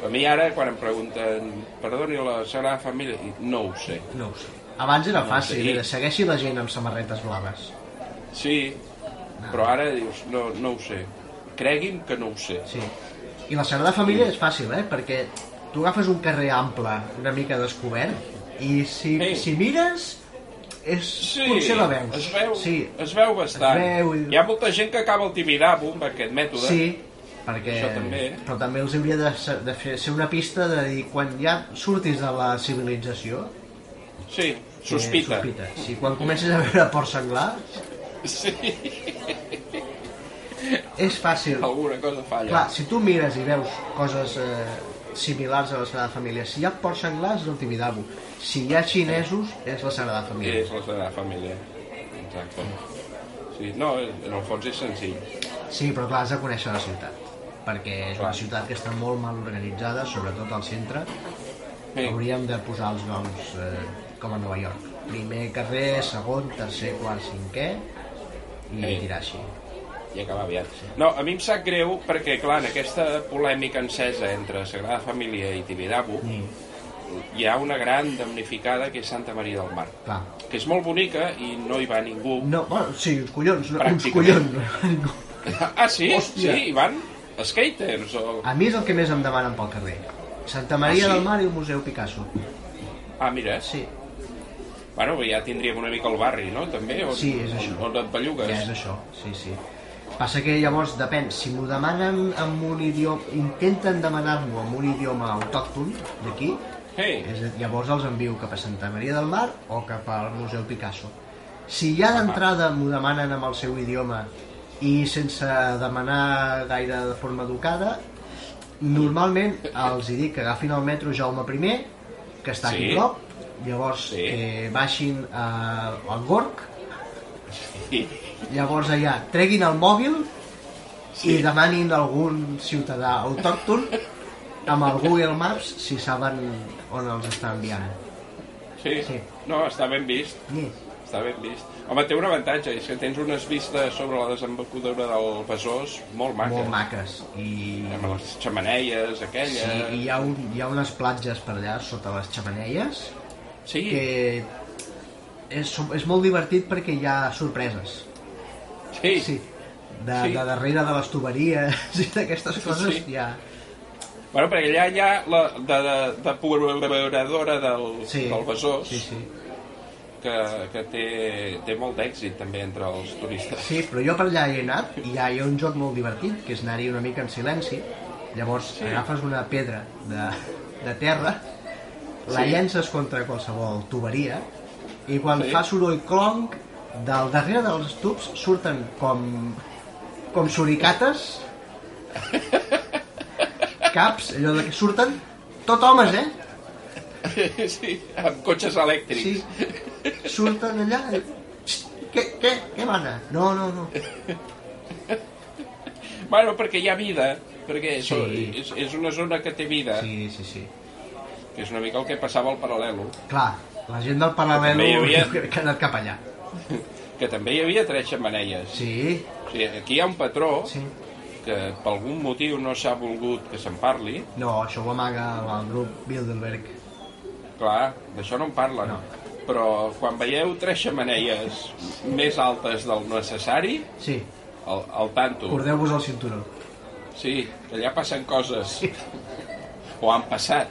a mi ara, quan em pregunten perdoni, la Sagrada Família, no ho sé. No ho sé. Abans era No fàcil, era segueixi la gent amb samarretes blaves. Sí, però ara dius, no, no ho sé. Cregui'm que no ho sé. Sí. I la Sagrada Família és fàcil, eh? Perquè tu agafes un carrer ample, una mica descobert, i si, Sí. si mires, és, Sí, potser la veus. es veu, Sí, es veu bastant. Es veu Hi ha molta gent que acaba el Tibidabo amb aquest mètode. sí perquè, Això també. però també els hauria de, ser- de fer, ser una pista de dir, quan ja surtis de la civilització, Sí, eh, sospita. sospita. Si quan comences a veure porc senglar, Sí, és fàcil. alguna cosa falla. Clar, si tu mires i veus coses eh, similars a la Sagrada Família, si hi ha porcs senglars és el Tibidabo, si hi ha xinesos és la Sagrada Família. És la Sagrada Família. Exacte. Sí, no, en el fons és senzill. Sí, però clar, has de conèixer la ciutat, perquè és una ciutat que està molt mal organitzada, sobretot al centre. Sí. Hauríem de posar els noms eh, com a Nova York. Primer carrer, segon, tercer, quart, cinquè i Sí. tirar així. i acabar aviat. No, a mi em sap greu perquè, clar, en aquesta polèmica encesa entre Sagrada Família i Tibidabo Mm, hi ha una gran damnificada que és Santa Maria del Mar, clar. que és molt bonica i no hi va ningú. No, bueno, sí, collons, uns collons. Ah, sí? Hòstia. Sí, hi van skaters o... A mi és el que més em demanen pel carrer. Santa Maria Ah, sí? del Mar i el Museu Picasso. Ah, mira, Sí, bueno, ja tindríem una mica el barri, no? També, on, Sí, és això. on, on et bellugues. ja és això, sí, sí. Passa que llavors depèn, si m'ho demanen amb un idioma, intenten demanar-m'ho amb un idioma autòcton d'aquí, Hey, és, llavors els envio cap a Santa Maria del Mar o cap al Museu Picasso. Si ja d'entrada m'ho demanen amb el seu idioma i sense demanar gaire de forma educada, normalment els hi dic que agafin el metro Jaume I, que està aquí Sí. a prop, llavors Sí. que baixin a, al Gorg, sí. llavors allà treguin el mòbil Sí. i demanin a algun ciutadà autòcton amb el Google Maps si saben on els està enviant. sí. Sí. No, està ben vist. Sí. Està ben vist. Home, té un avantatge, és que tens unes vistes sobre la desembocadura del Besòs molt maques. molt maques i, Amb les xamaneies, sí, aquelles... i hi, ha un, hi ha unes platges per allà sota les xamaneies Sí, que és, és molt divertit perquè hi ha sorpreses sí. sí, de, Sí. de darrere de les tuberies i d'aquestes coses Sí. hi ha Bueno, perquè allà hi ha la de, de, de depuradora del, sí, del Besòs, sí, sí. que, que té, té molt d'èxit també entre els turistes. sí, però jo per allà hi he anat i hi ha, hi ha un joc molt divertit que és anar-hi una mica en silenci llavors Sí. agafes una pedra de, de terra la Sí. llences contra qualsevol tuberia i quan Sí. fa soroll clonc del darrere dels tubs surten com com suricates caps, allò de que surten tot homes, eh? Sí, amb cotxes elèctrics. Sí. Surten allà Què, què, què mana? No, no, no. Bueno, perquè hi ha vida, perquè és, Sí. és, és una zona que té vida, Sí, sí, sí. Que és una mica el que passava al paral·lelo, Clar, la gent del paral·lelo hi havia- que, que ha anat cap allà. que també hi havia tres xamaneies. Sí, O sigui, aquí hi ha un patró sí. que per algun motiu no s'ha volgut que se'n parli, No, això ho amaga el grup Bilderberg. clar, d'això no en parlen. No. Però quan veieu tres xamaneies més altes del necessari, Sí, al, al tanto. cordeu-vos el cinturó. Sí, que allà passen coses. O han passat.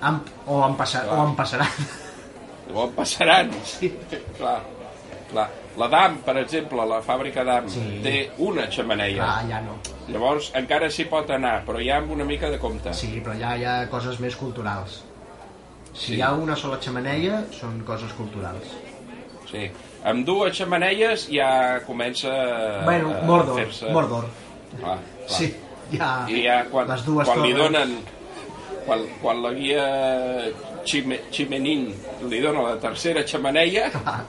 Han, o en passar, o en passaran. O en passaran. Sí. Clar, clar. La DAM, per exemple, la fàbrica DAM, Sí. té una xamaneia. Clar, ja no. Llavors encara s'hi pot anar, però ja amb una mica de compte. Sí, però ja hi ha coses més culturals. Si Sí. hi ha una sola xamaneia, són coses culturals. Sí. Amb dues xamaneies ja comença bueno, a Mordor. Mordor. Clar, clar. Sí, ja... I ja quan, les dues quan li torres. donen... Quan, quan la guia Xime, Ximenín li dona la tercera xamaneia, Ah,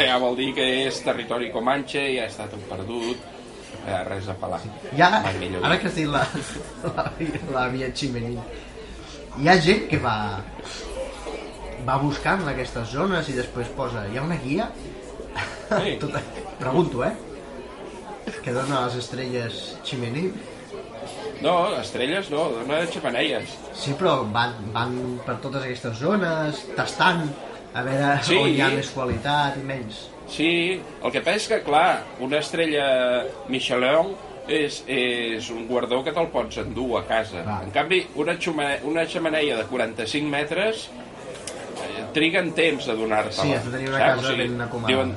ja vol dir que és territori comanxe, ja està tot perdut, ja res a pelar. Ja, Mai millor ara que has dit la, la, la via Ximenín, hi ha gent que va va buscant aquestes zones i després posa, hi ha una guia? Sí. Tot, pregunto, eh? Que dona les estrelles Ximení. No, estrelles no, dona xamaneies. Sí, però van, van per totes aquestes zones, tastant, a veure Sí. on hi ha més qualitat i menys. Sí, el que passa és que, clar, una estrella Michelin és, és un guardó que te'l pots endur a casa. Clar. En canvi, una, xumane, una xamaneia de 45 metres eh, triguen temps a donar-te-la. Sí, has de tenir una saps? casa ben acomodada. Diuen,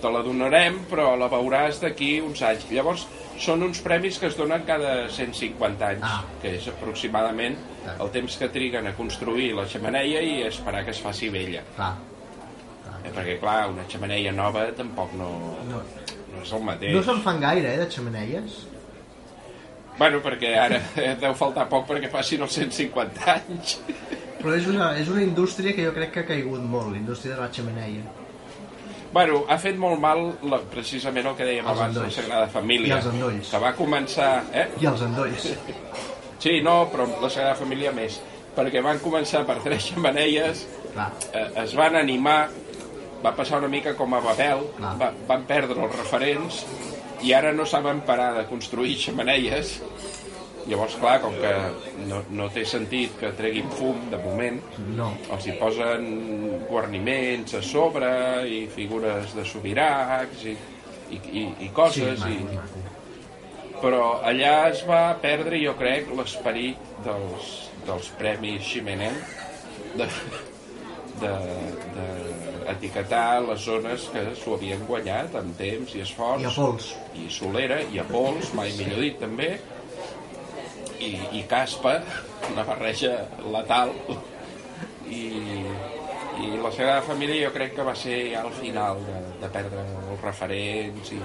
te la donarem, però la veuràs d'aquí uns anys. Llavors, són uns premis que es donen cada 150 anys, Ah. que és aproximadament Clar. el temps que triguen a construir la xamaneia i esperar que es faci vella. Clar, Eh, perquè, clar, una xamaneia nova tampoc no, no, no és el mateix. no se'n fan gaire, eh, de xamaneies. Bueno, perquè ara deu faltar poc perquè passin els 150 anys. Però és una, és una indústria que jo crec que ha caigut molt, la indústria de la xamaneia. Bueno, ha fet molt mal la, precisament el que dèiem Els abans de la endolls. Sagrada Família. I els endolls. Que va començar... Eh? I els endolls. Sí, no, però la Sagrada Família més. Perquè van començar per tres xamaneies, Clar, eh, es van animar, va passar una mica com a Babel, Clar. va, van perdre els referents i ara no saben parar de construir xamaneies. Llavors, clar, com que no, no té sentit que treguin fum de moment, no. els hi posen guarniments a sobre i figures de sobiracs i, i, i, i Sí, coses maco, i, maco. però allà es va perdre jo crec l'esperit dels, dels premis Ximenem de, de, de etiquetar les zones que s'ho havien guanyat amb temps i esforç I a pols. i solera i a pols, mai millor dit també i, i caspa una barreja letal i, i la Sagrada Família jo crec que va ser ja al final de, de perdre els referents i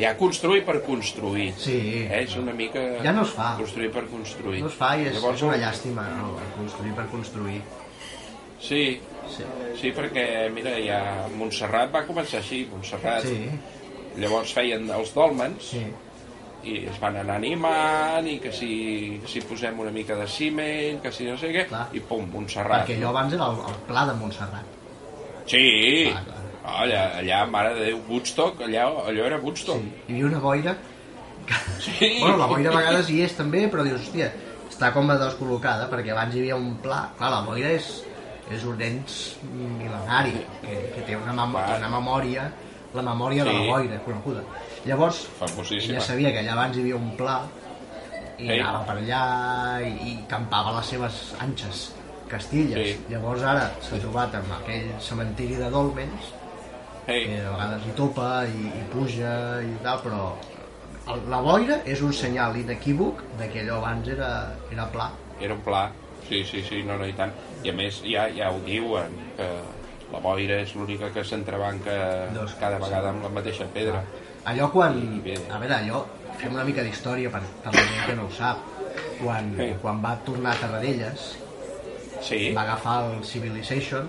ja construir per construir Sí. eh? és una mica Ja no es fa. construir per construir No es fa i és, Llavors, és una llàstima, no? construir per construir. sí, Sí. sí perquè mira ja Montserrat va començar així Montserrat Sí, llavors feien els dòlmens sí. I es van anar animant i que si, si posem una mica de ciment que si no sé què Clar. i pum, Montserrat Perquè allò abans era el, el pla de Montserrat. sí, Clar, clar. allà, allà mare de Déu, Woodstock allà, allò era Woodstock Sí. Hi havia una boira... Que... Sí. Bueno, la boira a vegades hi és també, però dius, hòstia, està com a descol·locada, perquè abans hi havia un pla... Clar, la boira és, és un ens mil·lenari, que, que té una, mem una memòria, la memòria de Sí. la boira, coneguda. Llavors, ja sabia que allà abans hi havia un pla, i Sí. anava per allà i, i campava les seves anxes castilles. Sí. Llavors ara s'ha trobat amb aquell cementiri de dolmens, Ei, que a vegades hi topa i, i puja i tal, però el, la boira és un senyal inequívoc de que allò abans era, era pla. era un pla sí, sí, sí, no, no, i tant i a més ja, ja ho diuen que la boira és l'única que s'entrebanca Dos, cada sí. vegada amb la mateixa pedra Allò quan... I bé. A veure, allò... Fem una mica d'història per, per la gent que no ho sap. Quan, Sí. quan va tornar a Tarradellas, sí, va agafar el Civilization,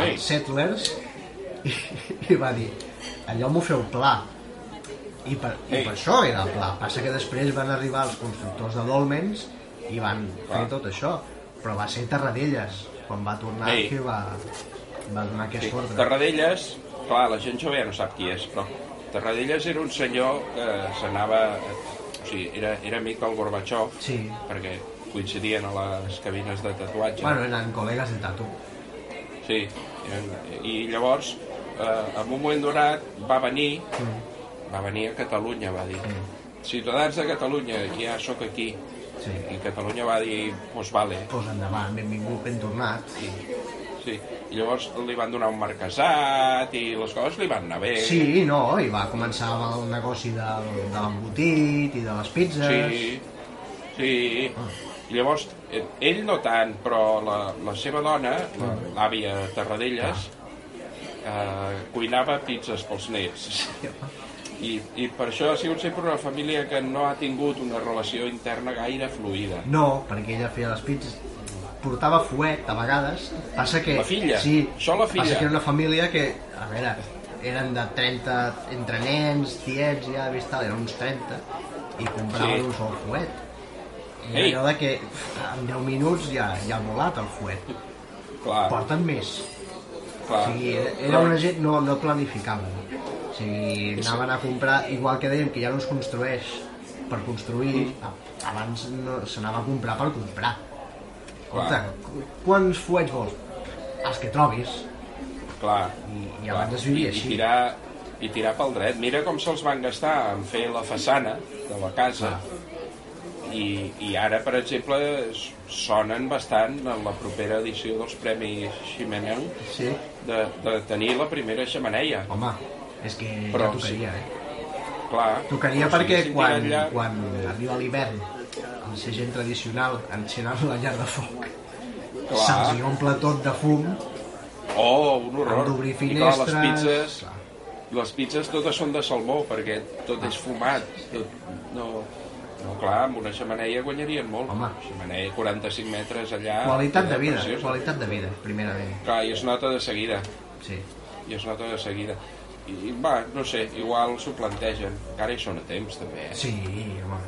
els Settlers, i, i va dir, allò m'ho feu pla. I per, i Ei. per això era el pla. Passa que després van arribar els constructors de Dolmens i van fer Clar. tot això. Però va ser Tarradellas, quan va tornar, Ei. que va, va donar aquest sí. ordre. Tarradellas clar, la gent jove ja no sap qui és però Tarradellas era un senyor que s'anava o sigui, era, era amic del Gorbachev Sí. perquè coincidien a les cabines de tatuatge Bueno, eren col·legues de tatu. Sí, eren, i llavors, eh, en un moment donat, va venir, va venir a Catalunya, va dir, ciutadans de Catalunya, ja sóc aquí. Sí. I Catalunya va dir, pues vale. Pues endavant, benvingut, ben tornat. Sí, sí. I llavors li van donar un marquesat i les coses li van anar bé. Sí, no, i va començar amb el negoci del, de l'embotit i de les pizzas. Sí, sí. I llavors, eh, ell no tant, però la, la seva dona, l'àvia Tarradellas, eh, cuinava pizzas pels nets. I, I per això ha sigut sempre una família que no ha tingut una relació interna gaire fluida. No, perquè ella feia les pizzas. Portava fuet, a vegades. Passa que... La filla. Sí, Això la filla. Passa que era una família que, a veure, eren de 30, entre nens, tiets, ja, vist tal, eren uns 30, i compraven Sí. un sol fuet. I Ei. allò de que en 10 minuts ja, ja ha volat el fuet. Clar. porten més. Clar. O sigui, era, una gent no, no planificava. O sigui, anaven a comprar, igual que dèiem que ja no es construeix per construir, a- abans no, s'anava a comprar per comprar. Qu- quants fuets vols? Els que trobis. Clar. I, i clar. abans vivia I, així. I tirar, I tirar pel dret. Mira com se'ls van gastar en fer la façana de la casa. I, I ara, per exemple, sonen bastant en la propera edició dels Premis Ximeneu Sí. de, de tenir la primera xemeneia. Home, és que Però ja tocaria, eh? Clar. Tocaria perquè quan, llarg- quan arriba l'hivern, el ser gent tradicional encenen la llar de foc, se'ls hi omple tot de fum, Oh, un horror. d'obrir I clar, finestres... les pizzas, Clar. les pizzas totes són de salmó, perquè tot és fumat. Tot, no, no, clar, amb una xemeneia guanyarien molt. Home. Xemeneia 45 metres allà. Qualitat de vida, preciosa. qualitat de vida, primerament. Clar, i es nota de seguida. Sí. I es nota de seguida. I, va, no sé, igual s'ho plantegen. Encara hi són a temps, també, eh? Sí, home.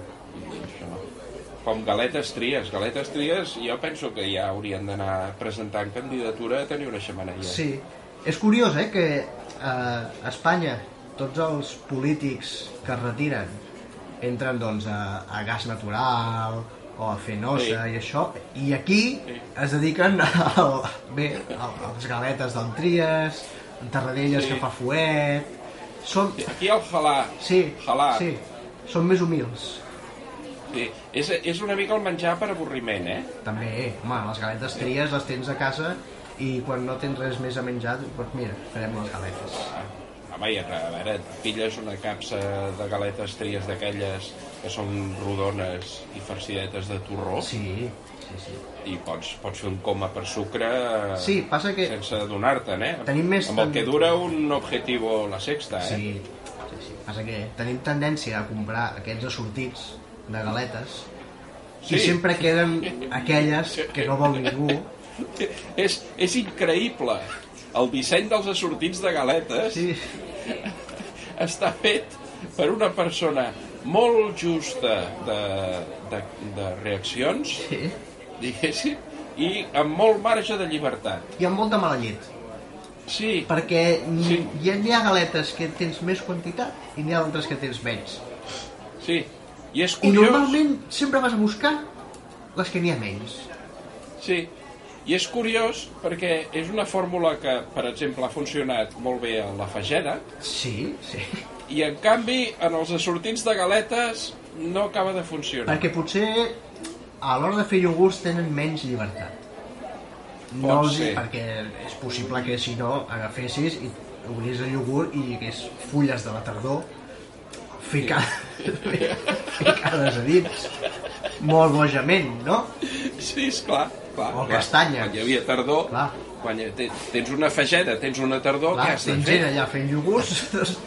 Com galetes tries. Galetes tries, jo penso que ja haurien d'anar presentant candidatura a tenir una xemeneia. Sí. És curiós, eh, que a Espanya tots els polítics que es retiren entren, doncs, a, a gas natural o a fer nosa Sí. i això, i aquí Sí. es dediquen al, bé, a, a les galetes del Tries, en Tarradellas Sí. que fa fuet... Són, Aquí el halà. sí, Halà. sí, són més humils. Sí, és, és una mica el menjar per avorriment, eh? També, home, les galetes tries les tens a casa i quan no tens res més a menjar, doncs mira, farem les galetes. Ah, Home, i a veure, et pilles una capsa de galetes tries d'aquelles que són rodones i farcidetes de torró Sí, sí, sí. i pots, pots fer un coma per sucre Sí, passa que- sense adonar-te'n, eh? Tenim més Amb el que dura un objetivo la sexta, eh? Sí, sí, sí. Passa que tenim tendència a comprar aquests assortits de galetes Sí. i sempre queden aquelles que no vol ningú. És, és increïble. El disseny dels assortits de galetes Sí, està fet per una persona molt justa de, de, de reaccions, sí. diguéssim, i amb molt marge de llibertat. I amb molta mala llet. Sí, Perquè Sí. ha, hi ha galetes que tens més quantitat i n'hi ha altres que tens menys. sí. I és I curiós... normalment sempre vas a buscar les que n'hi ha menys. Sí, i és curiós perquè és una fórmula que, per exemple, ha funcionat molt bé a la fageda Sí, sí. i, en canvi, en els assortits de galetes no acaba de funcionar. Perquè potser a l'hora de fer iogurts tenen menys llibertat. No Pot els, ser. perquè és possible que si no agafessis i obris el iogurt i hi hagués fulles de la tardor fica... ficades a dins molt bojament, no? Sí, esclar. clar O clar. castanyes. Quan hi havia tardor, Clar. quan tens una fageda, tens una tardor, Clar, què has de tens fer? gent allà fent iogurts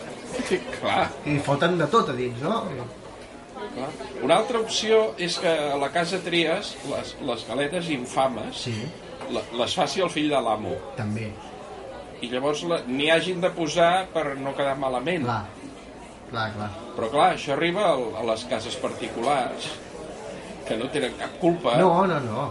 Clar, i foten de tot a dins, no? clar. Una altra opció és que a la casa Tries les, les galetes infames Sí, les faci el fill de l'amo també. i llavors la- n'hi hagin de posar per no quedar malament. Clar, clar, clar. Però clar, això arriba a les cases particulars que no tenen cap culpa. No, no, no.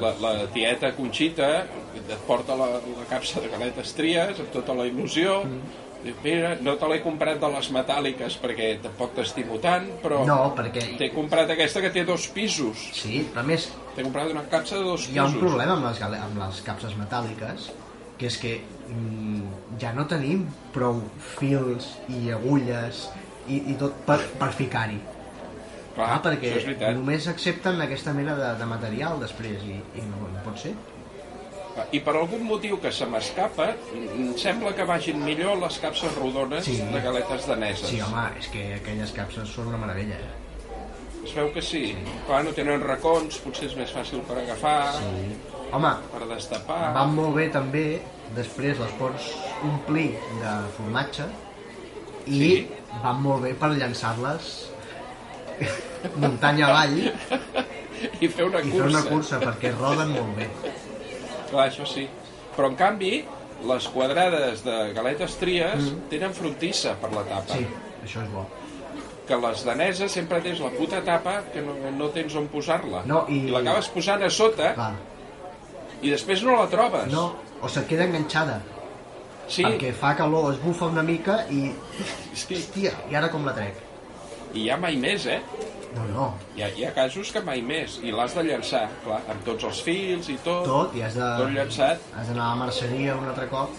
La, la tieta Conxita et porta la, la capsa de galetes tries amb tota la il·lusió. Mm. Diu, mira, no te l'he comprat de les metàl·liques perquè tampoc t'estimo tant, però No, perquè t'he comprat aquesta que té dos pisos. Sí, però més T'he comprat una capsa de dos hi ha un pisos. problema amb les, amb les capses metàl·liques que és que mm, ja no tenim prou fils i agulles i, i tot per, per ficar-hi Clar, ah, perquè és només accepten aquesta mena de, de material després i, i no, no pot ser I per algun motiu que se m'escapa, em sembla que vagin millor les capses rodones Sí. de galetes daneses. sí home, és que aquelles capses són una meravella eh? Es veu que sí. Clar, no tenen racons, potser és més fàcil per agafar, sí. home, per destapar... van molt bé també després les pots omplir de formatge i Sí. van molt bé per llançar-les muntanya avall I fer una i cursa. fer una cursa perquè roden molt bé Clar, això sí. Però, en canvi, les quadrades de galetes tries tenen frontissa per la tapa. Mm. sí, això és bo Que les daneses sempre tens la puta tapa que no, no tens on posar-la. No, i- I l'acabes posant a sota clar, I després no la trobes. No, o se't queda enganxada. Sí, Perquè fa calor, es bufa una mica i... sí. Hòstia, i ara com la trec? I ja mai més, eh? No, no, Hi ha, hi ha casos que mai més. I l'has de llançar, clar, amb tots els fils i tot. tot, i has de... Tot llançat. Has d'anar a la merceria un altre cop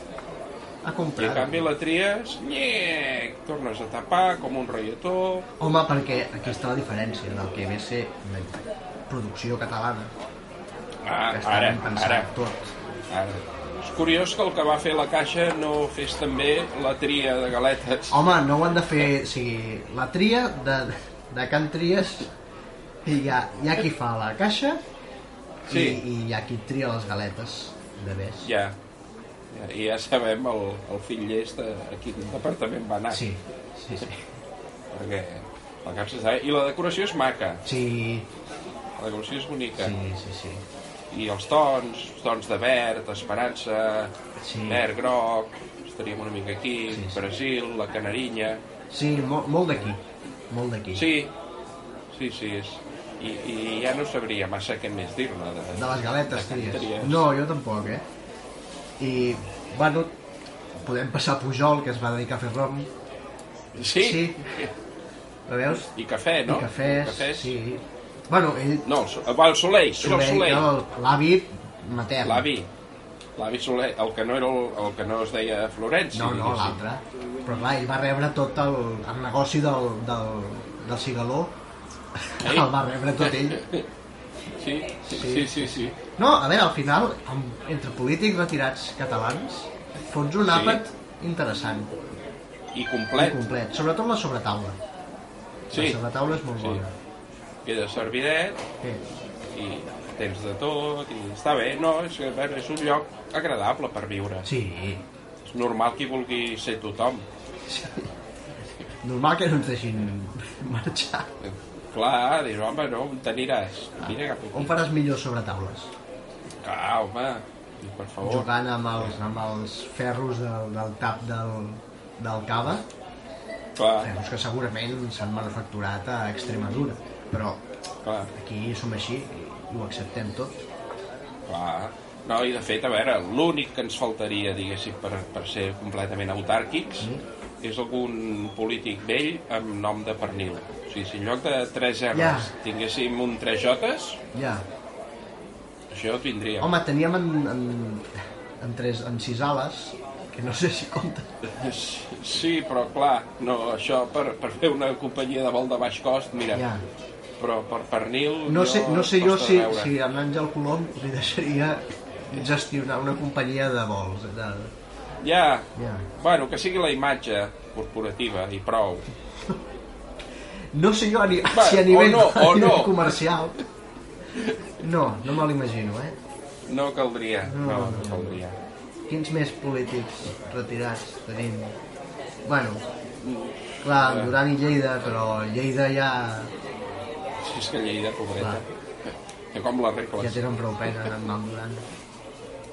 a I comprar. en canvi la tries, nyec, tornes a tapar com un reietó. Home, perquè aquí està la diferència del que ve ser una producció catalana, Ah, que està ara, ben pensat ara, tot. ara. És curiós que el que va fer la caixa no fes també la tria de galetes. Home, no ho han de fer... O sigui, la tria de, de Can Tries i hi ha, hi ha qui fa la caixa Sí. i, i hi ha qui tria les galetes de bes. Ja, ja, i ja sabem el, el fill llest a, a quin departament va anar. Sí, sí, sí. Perquè el cap se sabe. I la decoració és maca, Sí, la decoració és bonica. sí, sí, sí. I els tons, tons de verd, esperança, Sí. verd, groc, estaríem una mica aquí, Sí, sí. Brasil, la Canarinya... Sí, molt, molt d'aquí. Molt d'aquí. Sí, sí, sí, és... I, I ja no sabria massa què més dir-ne. De, De les galetes, de tries. Tries. No, jo tampoc, eh? I, bueno, podem passar a Pujol, que es va dedicar a fer rom. Sí? Sí. La veus? I cafè, no? I cafès, Cafès. sí. Bueno, ell... No, el, So- el, el Soleil, Soleil, Soleil. el- L'avi matern. L'avi. L'avi Soler, el que no era el, el que no es deia Florenci. No, no, l'altre. Però clar, ell va rebre tot el, el negoci del, del, del cigaló. Ei. El va rebre tot ell. Sí, sí, sí, sí, sí. No, a veure, al final, amb, entre polítics retirats catalans, fots un Sí. àpat interessant I i complet. complet. Sobretot la sobretaula. Sí, La sobretaula és molt Sí. Queda servidet Sí. i tens de tot i està bé. No, és, és un lloc agradable per viure. sí. És normal que hi vulgui ser tothom. Normal que no ens deixin marxar. Clar, dius, home, no, on t'aniràs? Vine cap On aquí. faràs millor sobretaules? Clar, home, per favor. Jugant amb els, amb els ferros del, del tap del, del cava, Clar, ferros que segurament s'han manufacturat a Extremadura, però clar, aquí som així i ho acceptem tot. clar. No, i de fet, a veure, l'únic que ens faltaria, diguéssim, per, per ser completament autàrquics, és algun polític vell amb nom de pernil. O sigui, si en lloc de 3 R's Ja. tinguéssim un 3 J's, Ja. això ho tindríem. Home, teníem en, en, en, tres, en sis ales, que no sé si compta. Sí, però clar, no, això per, per fer una companyia de vol de baix cost, mira, Ja. Però per pernil... No sé, no sé jo si, veure. si a l'Àngel Colom li deixaria gestionar una companyia de vols. De... Ja, Ja. bueno, que sigui la imatge corporativa i prou. No sé jo a ni, Va, si a nivell, o no, o a nivell no. comercial. No, no me l'imagino, eh? No caldria, No, no, no, no no. caldria. Quins més polítics retirats tenim? Bueno, clar, Duran i Lleida, però Lleida ja, És que Lleida, pobreta. Que com la ja regles. tenen prou pena amb el Duran.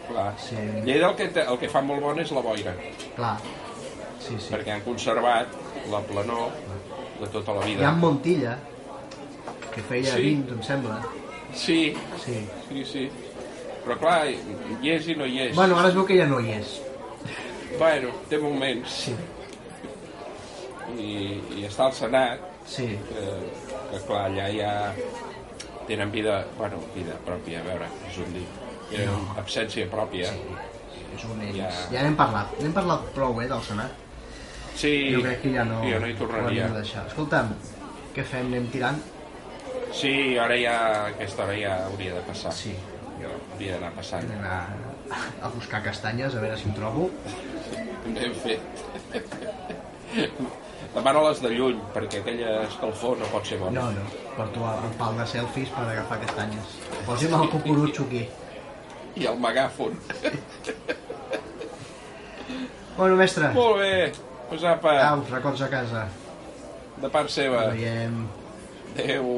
Clar. Sí. Lleida el que, té, el que fa molt bon és la boira, Clar, sí, sí. perquè han conservat la planor de tota la Hi vida. ha en Montilla, que feia Sí. 20, em sembla. Sí, Sí. sí, sí. Però clar, hi és i no hi és. Bueno, ara es veu que ja no hi és. bueno té moments. Sí, I, I està al Senat, sí. que, que clar, allà ja tenen vida, bueno, vida pròpia, a veure, és un dir. Tenen No. absència pròpia. És un ells. Ja. Ja n'hem parlat. N'hem parlat prou, eh, del Senat. Sí, Jo crec que ja no, jo no hi tornaria. hem de deixar. Escolta'm, què fem? Anem tirant? Sí, ara ja, aquesta hora ja hauria de passar. Sí. Hauria d'anar passant. Anem a, a buscar castanyes, a veure si en trobo. Ben fet. Demano les de lluny, perquè aquella escalfor no pot ser bona. No, no. Porto el pal de selfies per agafar castanyes. Posi'm el cucurutxo aquí. I el megàfon. Bueno, mestre, Molt bé, pues apa, au, records a casa. de part seva. Ens veiem. Adéu.